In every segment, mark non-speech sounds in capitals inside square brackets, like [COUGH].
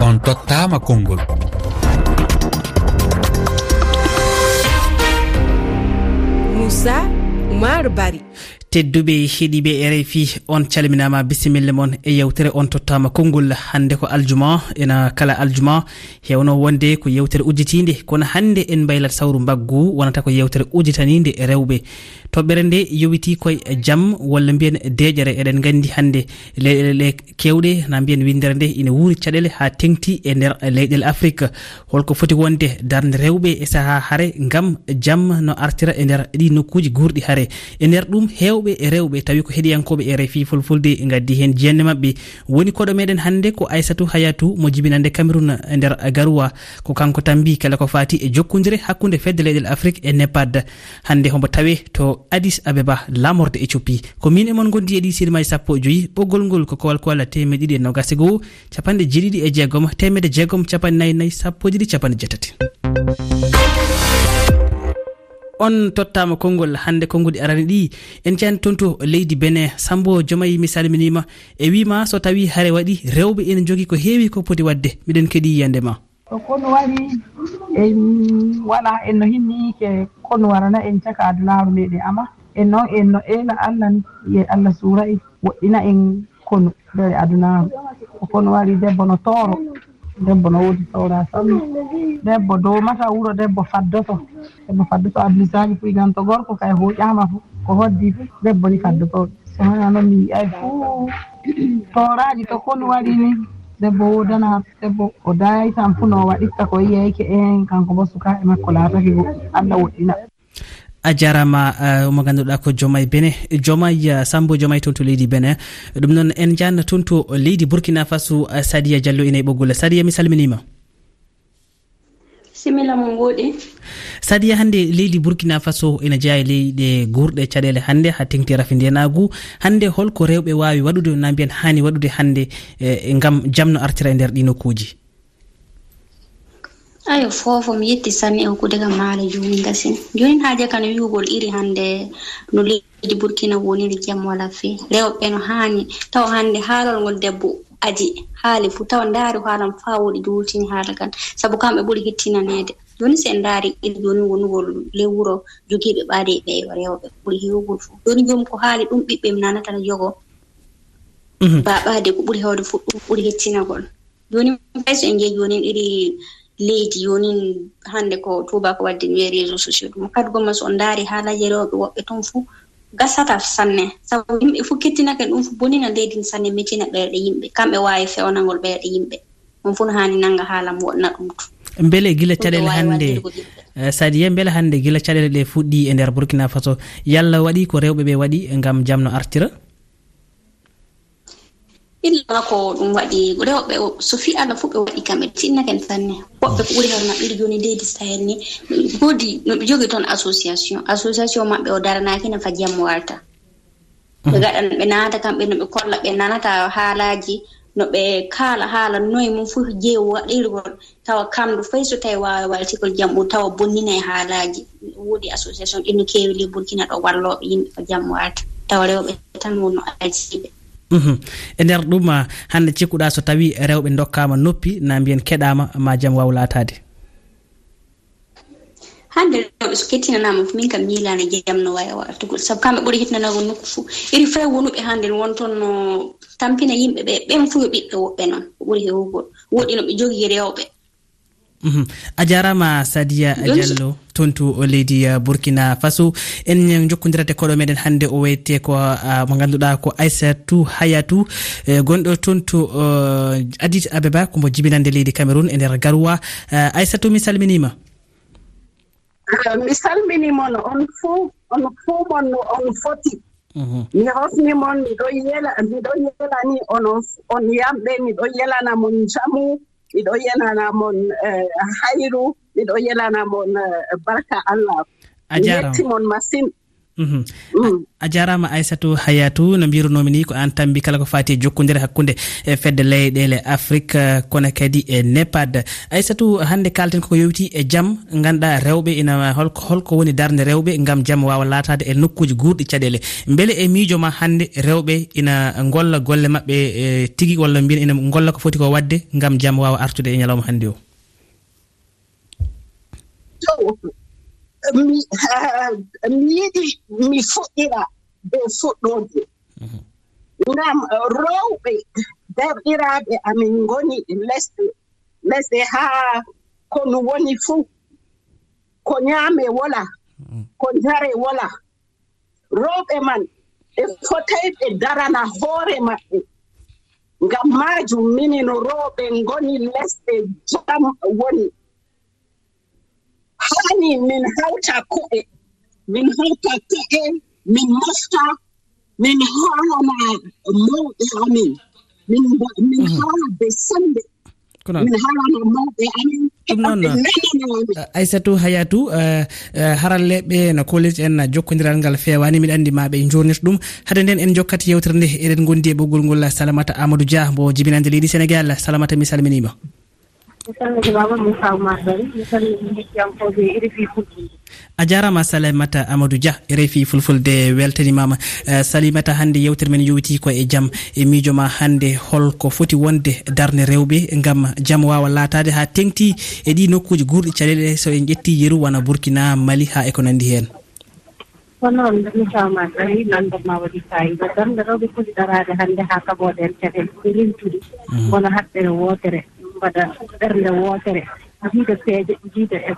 on tottama konngol. Moussa oumar bari. tedduɓe heeɗiɓe e rfi. On calminama bisimilla moon e yewtere on tottama konngol hande ko aljuma ena kala aljuma. Hewno wonde ko yewtere udditide kono hande en mbaylat sawru mbaggu wonata ko yewtere udditanide e rewɓe. Toɓɓere nde yowiti koye jaam walla mbiyen deƴere eɗen gandi hande leyɗele ɗe kewɗe na mbiyen windere nde ina wuuri caɗele ha tengti e nder leyɗele afrique. Holko foti wonde darde rewɓe e saaha haare gam jaam no artira e nder ɗi nokkuji gurɗi haare e nder ɗum hew mawɓe e rewɓe tawi ko heɗiyankoɓe e refi fulfulde gaddi hen. Jiyande mabɓe woni koɗo meɗen hannde ko aissatou hayatou mo jibinande cameron e nder garoua. Ko kanko tambi kala ko fati e jokkodire hakkude fedde leyɗel afrique e nepad. Hannde hombo tawe to adis abeba lamorde éthiopie. Ko min e emon gondi e ɗi sirimaji sappo e joyi ɓoggol ngol ko kowal koala temeɗe ɗiɗi e nogase goho capanɗe jeeɗiɗi e jeegom. Temedde jeegom capanɗe nayyi nayyi sappo e ɗiɗi capanɗe jeetati. on tottama konngol hande konnguɗi arani ɗi. En cani toon to leydi benin sambo jomayi mi salminima e wima so tawi haare waɗi rewɓe ene jogui ko heewi ko poti wadde. Miɗen keeɗi yiyandema to kono wari en wala en no hinni ke kono warana en caka adunaaru meɗen ama. En noon en no eela allah ni ye allah suurayi woɗɗina en kono nder adunaru ko konu wari debbo no tooro. debbo no woodi sawra sallu. Debbo dowmata wuro debbo faddoto. Debbo faddoto adlisaji fuu iganto gorko kay hoƴama fo ko hoddi fo debbo ni faddotoɗo so hana noon mi yiyay fuu. [COUGHS] Toraji to konu waɗi ni debbo wodana debbo o dayay tan fuu no waɗitta ko yiyayke en eh, kanko bo sukaɓe makko laatake go. Allah woɗɗina. a jarama eh, mo ganduɗa ko jomay bene. Jomay eh, sambo jomay toon to leydi bene. Ɗum noon en janna toon to leydi burkina faso eh, sadiya diallo ina e ɓoggol. Sadiya mi salminima. Simila mo woɗi. Sadiya hannde leydi burkina faso ina jeeya e leyɗe gurɗe caɗele hannde ha tengti rafi ndenagu hannde holko rewɓe wawi waɗude na mbiyan hani waɗude hannde gam jamno artira e nder ɗi nokkuji ayo fofo mi yetti sanni on kude kam haala joni gasin joni haaje kano wiwugol iri hannde no leydi burkina woniri jam wala fe. Rewɓe no haani taw hannde haalol ngol debbo aji haali fuu. Tawa ndaari haalam faa woɗi juutini haala kan. Sabu kamɓe ɓuri hettinaneede joni si en ndaari iri joni wonugol ley wuro jogiiɓe ɓaade ɓe rewɓe ɓuri hewgol fuu. Joni jom ko haali ɗum ɓiɓɓe mi nanata no jogo. Mhm. Baɓaade ko ɓuri heewde fuu ɗum ɓuri hettinagol. Joni fay so en jehi joni iri leydi yoni hannde ko tubako waddi wiye réseau sociaux. Ɗum kadi gomma so on ndaari haalaji rewɓe woɓɓe toon fuu gasata sanne. Sabu yimɓe fuu kettinake ɗum fuu bonina leydi sanne metina ɓerɗe yimɓe. Kamɓe waawi fewnagol ɓerɗe yimɓe. On fuu no haani nannga haala wonna ɗum to beele gila caɗele hannde eh, sadi ye beele hannde gila caɗele ɗe fuɗɗi e nder burkina faso. Yallah waɗi ko rewɓe ɓe waɗi ngam jamno artira? illa ko ɗum waɗi rewɓe so fi allah fof ɓe waɗi kam ɓe tinnaken sanne woɓɓe ko ɓuri hewna ɓiri ɗo joni leydi sahel ni. Goodi noɓe jogi toon association. Association maɓɓe o daranakine fa jammo warta. Ɓe hmm. gaɗan ɓe naata kamɓe no ɓe kolla ɓe nanata haalaji no ɓe kaala haala noye mum fof jeewu waɗirgol. Tawa kamɗu fay so tawi waawi waltigol jam jammu tawa bonnina e haalaaji. Woodi association ɗi no keewi le burkina ɗo wallooɓe yimɓe fa jammu warta. Tawa rewɓe tan wonno alsiiɓe. Uhuh. e nder ɗum ah, hande cikkuɗa so tawi rewɓe dokkama noppi na mbiyen keɗama ma jaam waw latade hannde rewɓe so kettinanama min kam miilano jeyam no wawi wartugol sabu kamɓe ɓuuri hettinanago nokku fuu iri fay wonuɓe hannde won no tampina yimɓe ɓe ɓen fuu yo ɓiɓɓe woɓɓe noon. Ɓe ɓuri hewugol woɗi no ɓe jogii rewɓe. Mhm. a jarama sadia diallo tontu o leydi uh, burkina faso. En uh, jokkodirate koɗo meɗen hannde o wayte ko uh, mo ganduɗa ko aissatou hayatou. Gonɗo toon tontu adit abeba komo jibinande leydi cameron e nder garoua. Aissatou mi salminima. Ah, mi salminimon on fo on fo mon no on foti. Mhm. Mi hofnimon miɗo yela miɗo yelani on on yamɓe miɗo yelanamon jamu. miɗo yelana mon eh, hayru miɗo yelana mon eh, barka allah. Mi yettimon masin. Mhm. Mm. a jarama aissatou hayatou no mbirunomi ni ko an tambi kala ko fati jokkodire hakkude e fedde leyɗele afrique euh, kono kadi e nepad. Aissatou hande kalten koko yowiti e jaam ganduɗa rewɓe ina holko holko woni darde rewɓe gam jaam wawa latade e nokkuji gurɗi caɗele. Beele e miijo ma hande rewɓe ina golla golle mabɓe tigui walla mbina ina golla ko foti ko wadde gam jaam wawa artude e ñalawma hande o. [LAUGHS] mi yiɗi mi fuɗɗira be fuɗɗoje mhm. ngam rowɓe derɗiraaɓe amin ngoni lesɗe lesɗe haa konu woni fuu ko nyaame wola mhm. ko njare wola. Rowɓe man ɓe fotay ɓe darana hoore maɓɓe. Ngam maajum minin rowɓe ngoni lesɗe jam woni. ni min hawta ko'e min hawta ko'e min mofta min haalana mawɓe amin. Min min haala be sembe min haalana mawɓe amin. Ɗum noon aissatou hayatou uh, uh, haralleɓe no college en uh, jokkodiral ngal fewani. Mbiɗa andi maɓe ɓe ɗum hade nden en jokkat yewtere nde eɗen gondi e ɓoggol ngol salamata amadou dia mo jibinande leydi sénégal. Salamata mi salminima. mi salmini baba moussa mi salmini hettiyankoɓe rfi fulfulde a jarama salimata amadou dia rfi fulfulde weltanimama. Eh, salimata hannde yewtere men yowiti ko e jaam e miijo ma hannde holko foti wonde darde rewɓe gam jaam wawa laatade ha tengti e ɗi nokkuji gurɗi caɗele so en ƴetti yeru wona burkina mali ha eko nandi hen ko noon mi tawma dari nandema waɗi fayida. Darde rewɓe foti darade hannde ha kaɓoɗen caɗele ko rentude wona mm. haɓɓere wootere. mbaɗa ɓernde wootere jiida peeje jiida e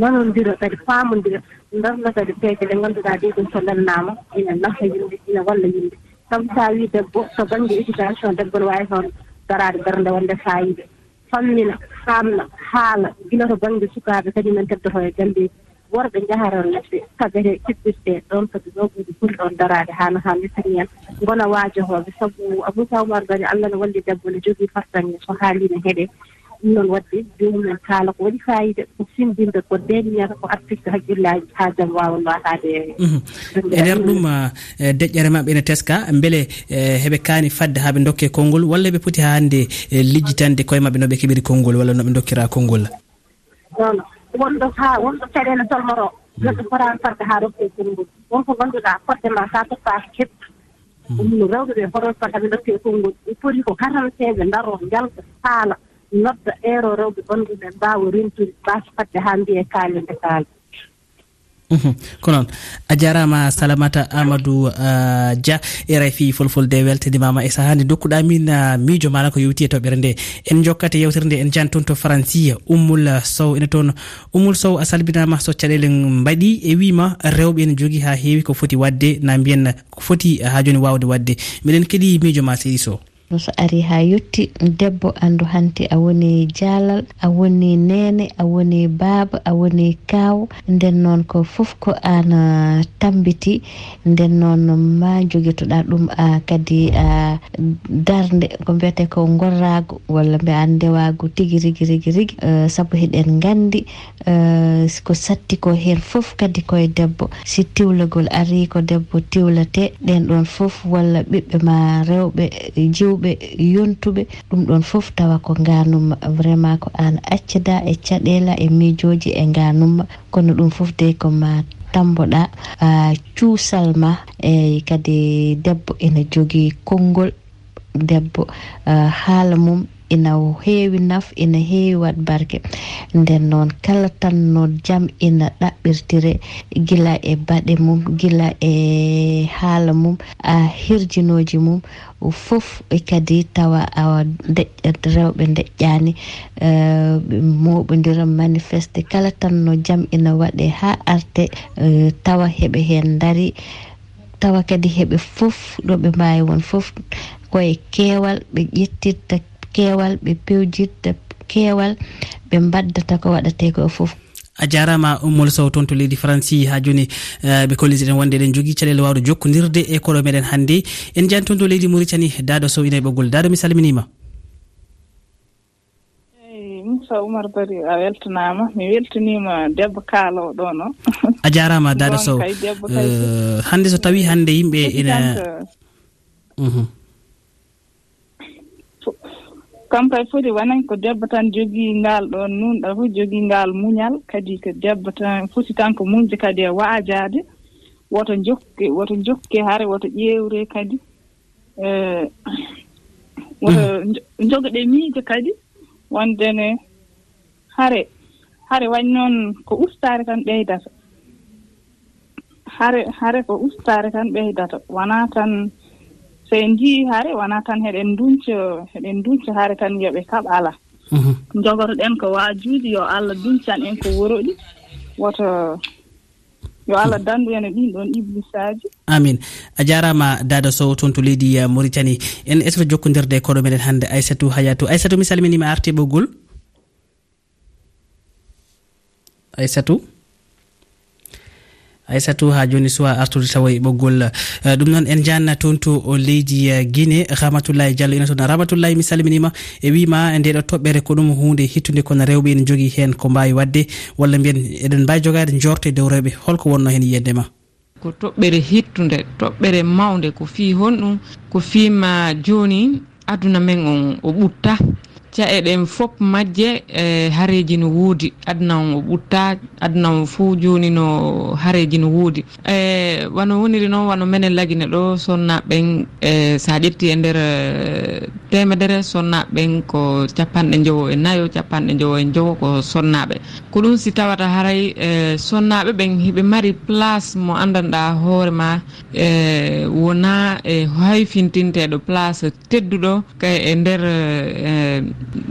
nanondira kadi faamondira darna kadi peeje ɗe ngannduɗaa ɗi ɗum so lelnaama ina nafa yimɓe ina walla yimɓe. Sabu so a wii debbo to baŋnge éducation debbo ne waawi toon daraade ɓernde wonde fayide fammina faamna haala gila to baŋnge sukaaɓe kadi men teddoto e galleeji worɓe njaharon lesɗe kabere kiɓɓirɗe ɗon kadi noɓuuji ɓuri ɗon daraade haano haa mitini en. Ngona waajohooɓe sabu abousa oumar gani allah ne walli debbo ne jogii fartange so haalino heɗe ɗum noon wadde jomumen kaala ko waɗi fayida ko sindinde ko deniyata ko artiste haqqillaji ha jaam wawa lataade mhm. e nder ɗum eh, deƴƴere maɓɓe ene teska beele eh, heɓe kaani fadde haaɓe dokke konngol walla ɓe poti ha hannde eh, lijjitande koye maɓɓe noɓe keɓiri konngol walla noɓe dokkira konngol. Non. wonɗo ha wonɗo caɗele tolnoro hmm. neɗɗo fotani farde ha rokke konngol wonko ganduɗa fodde ma sa toppaka heppi hmm. ɗum no rewɓe ɓe hoton fota e ɓe dokke konngol ɓe foti ko hatanteɓe daro jalta haala nodda ero rewɓe ɓanduɓe mbaawa rentude mbasa fadde haa mbiye kaali nde kaali. Mhm. ko noon. A jarama salamata amadou euh, dia e rfi folfolde weltanimama e sahande dokkuɗa min euh, miijo maɗa ko yewti e toɓɓere nde. En jokkate yewtere nde en jan toon to franci ummul sow. Ene toon ummul sow a salminama so caɗele mbaɗi e wima rewɓe ene jogui ha heewi ko foti wadde na mbiyen ko foti ha joni wawde wadde. Miɗen keeɗi miijo ma seydi sow. ɗum so ari ha yetti debbo andu hanti a woni jaalal a woni nene a woni baaba a woni kaaw nden noon ko fof ko an tambiti nden noon ma joguitoɗa ɗum a kadi a darde ko mbiyete ko gorrago walla mbi an ndewago tigui rigui rigui rigui uh, saabu heɗen gandi uh, ko satti ko hen fof kadi koye debbo. Si tiwlagol ari ko debbo tiwlate ɗen ɗon fof walla ɓiɓɓe ma rewɓe jiw duuɓe yontuɓe. Ɗum ɗon fof tawa ko nganumma vraiment ko an accida e caɗela e miijoji e nganumma kono ɗum fof de koma tamboɗa cuusal ma e kadi debbo ene jogui konngol. Debbo haala mum. ina heewi naf ina heewi wat barke. Nden noon kala tan no jam ina ɗaɓɓirtire gila e baɗe mum gila e haala mum a hirjinoji mum fof e kadi tawa awa rewɓe deƴƴani ɓe moɓodira manifeste. Kala tan no jam ina waɗe ha arte e, tawa heɓe hen daari tawa kadi heɓe fof ɗo ɓe mbawi won fof koye keewal ɓe ƴettirta kewal ɓe pewjirta kewal ɓe mbaddata ko waɗate ko e fof. A jarama ummol sow toon to leydi franci ha joni eh, ɓe kollitiɗen wonde eɗen jogui caɗele wawde jokkodirde e koɗo meɗen hannde. En jani toon to leydi mauritani daɗo sow ina e ɓoggol daɗo mi salminima. Moussa oumar bari a weltanama mi weltanima debbo kaalowo ɗon o a jarama dada sow. Eh, hande so tawi hande yimɓe ina mhm. kamkoye foti wonan ko debbo tan jogii ngal ɗon nunɗa fof jogii ngal muñal. Kadi ko debbo tan foti tan ko muñde kadi e waajaade woto jokke woto jokke hare woto ƴeewre kadi. E, woto jogoɗe miijo kadi. Wondene hare hare wañ noon ko ustaare tan ɓeydata. Hare hare ko ustaare tan ɓeydata. Wonaa tan so en njiyii hare wonaa tan heɗen duñca heɗen duñca hare tan yo ɓe kaɓ alaa mhm. jogotoɗen ko waajuuji yo allah duñcan en ko woroɗi. Woto yo allah dandu en e ɗin ɗon iblisaaji amin. A jarama dada sow toon to leydi maritani en esoto jokkodirde e koɗo meɗen hannde aissatou hayatou. Aissatou mi salminima arti e ɓoggol. Aissatou? aissatou ha joni suwa artude tawa e ɓoggol eh, ɗum noon en janna toon to eh, leydi eh, guine ramatoulaye diallo ina toon ramatoulaye mi salminima e wima ndeɗo toɓɓere ko ɗum hunde hittude kono rewɓe ene jogui hen ko mbawi wadde walla mbiyen eɗen mbawi jogade jorte dow rewɓe. Holko wonno hen yiyandema ko toɓɓere hittude toɓɓere mawde ko fi honɗum ko fima joni aduna men on o ɓutta. acca eɗen fof majje e haareji no woodi aduna o ɓutta aduna o fof joni no haareji no woodi e wano woniri noon wano menen lagine ɗo sonnaɓen e sa ƴetti e nder e temedere sonnaɓen ko capanɗe jowo e nayo capanɗe jowo e jowo ko sonnaɓe. Ko ɗum si tawata haray e sonnaɓe ɓen hiɓe mari place mo andanɗa hoorema e wona e hayfintinteɗo place tedduɗo kay e nder e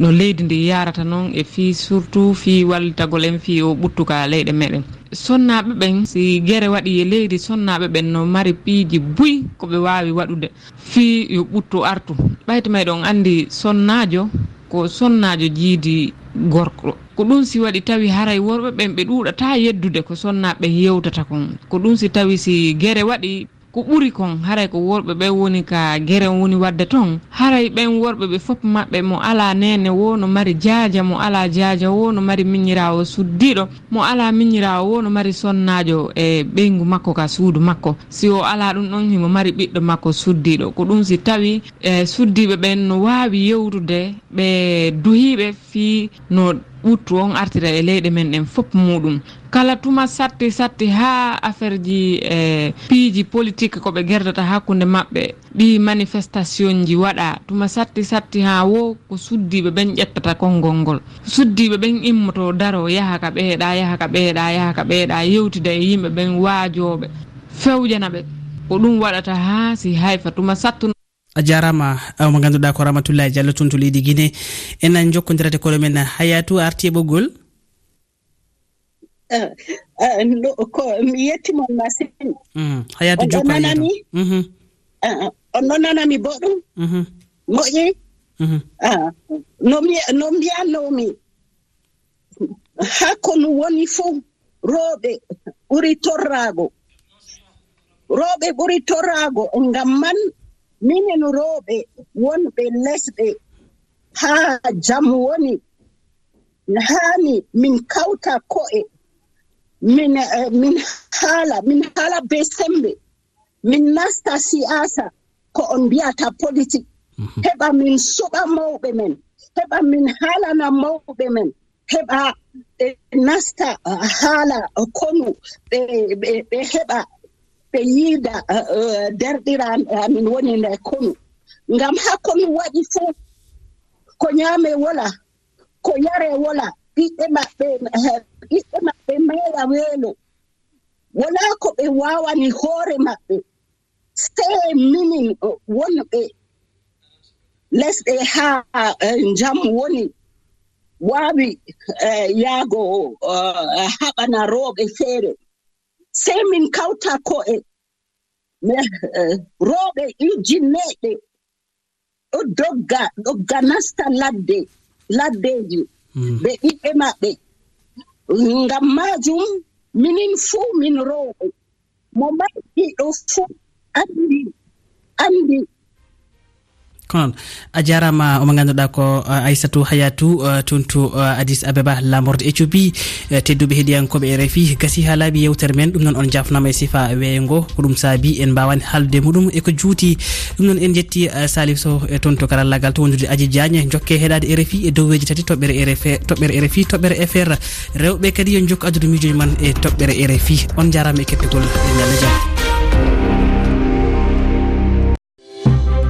no leydi ndi yarata noon e fii surtout fii wallitagol en fii o ɓuttuka leyɗe meɗen. Sonnaɓe ɓen si guere waɗi e leydi sonnaɓe ɓen no mari piiji buy koɓe wawi waɗude. Fii yo ɓuttu artu. Ɓayto mayɗo on andi sonnajo ko sonnajo jiidi gorko. Ko ɗum si waɗi tawi haray worɓe ɓen ɓe ɗuuɗata yeddude ko sonnaɓe yewtata kon. Ko ɗum si tawi si guere waɗi ko ɓuri kon haray ko worɓe ɓe woni ka gueren woni wadde toon haray ɓen worɓe ɓe fof maɓɓe mo ala nene wo no mari jaaja mo ala jaaja wo no mari miñirawo suddiɗo mo ala miñirawo wo no mari sonnajo e ɓeygu makko ka suudu makko. Si o ala ɗum ɗon himo mari ɓiɗɗo makko suddiɗo. Ko ɗum si tawi e suddiɓe ɓen no wawi yewtude ɓe duhiɓe fi no ɓuttu on artira e leyɗe men ɗen fof muɗum. Kala tuma satti satti ha affaire ji e piiji politique koɓe gerdata hakkude maɓɓe ɗi manifestation ji waɗa. Tuma satti satti ha wo ko suddiɓe ɓen ƴettata konngol ngol. Suddiɓe ɓen immoto daro yaha ka ɓeeɗa yaha ka ɓeeɗa yaha ka ɓeeɗa yewtida e yimɓe ɓen waajoɓe. Fewjana ɓe ko ɗum waɗata ha si hayfa. Tuma sattu a jarama mo ganduɗa ko ramatullahi diallo toon to leydi guine enen jokkodirate koɗo men hayatu arti e ɓoggol [LAUGHS] eh, eh, ko mi yettimon masin. Hmm, Hayatou jokkoanami e mhm. eh, onno nanami boɗum? Mhm. Moƴƴi? Mhm. Ah, no mbiyanomi hakkono woni fof rooɓe ɓuri torraago. Rooɓe ɓuri torraago ngam man minen rooɓe wonɓe lesɗe haa jam woni. Haani min kawta ko'e min eh, min haala min haala be sembe. Min nasta siyasa ko on mbiyata politique. Mhm. Heɓa min suɓa mawɓe men heɓa min haalana mawɓe men heɓa ɓe nasta eh, haala konu ɓe ɓe heɓa ɓe yiida eh, eh, derɗiran amin woni nde konu. Ngam haa konu waɗi fuu ko ñaame wola ko yare wola ɓiɓɓe maɓɓe eh, ɓiɓɓe maɓɓe meeɗa weelo. Walaa ko ɓe waawani hoore maɓɓe sey minin wonɓe lesɗe haa njam woni waawi yahgo haɓana rooɓe feere. Sey min kawta ko'e [LAUGHS] Eh, rooɓe ujinneeɗe ɗo dogga dogga nasta ladde laddeeji hmm. ɓe ɓiɓɓe maɓɓe. Ngam maajum minin fuu min rooɓe. Mo maɓɓi fuu anndi anndi ko noon a jarama omo ganduɗa ko uh, aissatou hayatou uh, toon to uh, adis abeba lamorde éthiopie tedduɓe heeɗiyankoɓe e rfi gasi ha laaɓi yewtere men ɗum noon on jafnama e sifa weeyo ko ɗum saabi en mbawani haaldude muɗum. Eko juuti ɗum noon en jetti salif sow e toon to karallagal to wondude adji diagne jokke heeɗade rfi e, e dowweji tati toɓɓere e rf toɓɓere rfi toɓɓere fr rewɓe kadi yo jokku addude miijoji man e toɓɓere rfi on jarama e kettugol e ñalle jaam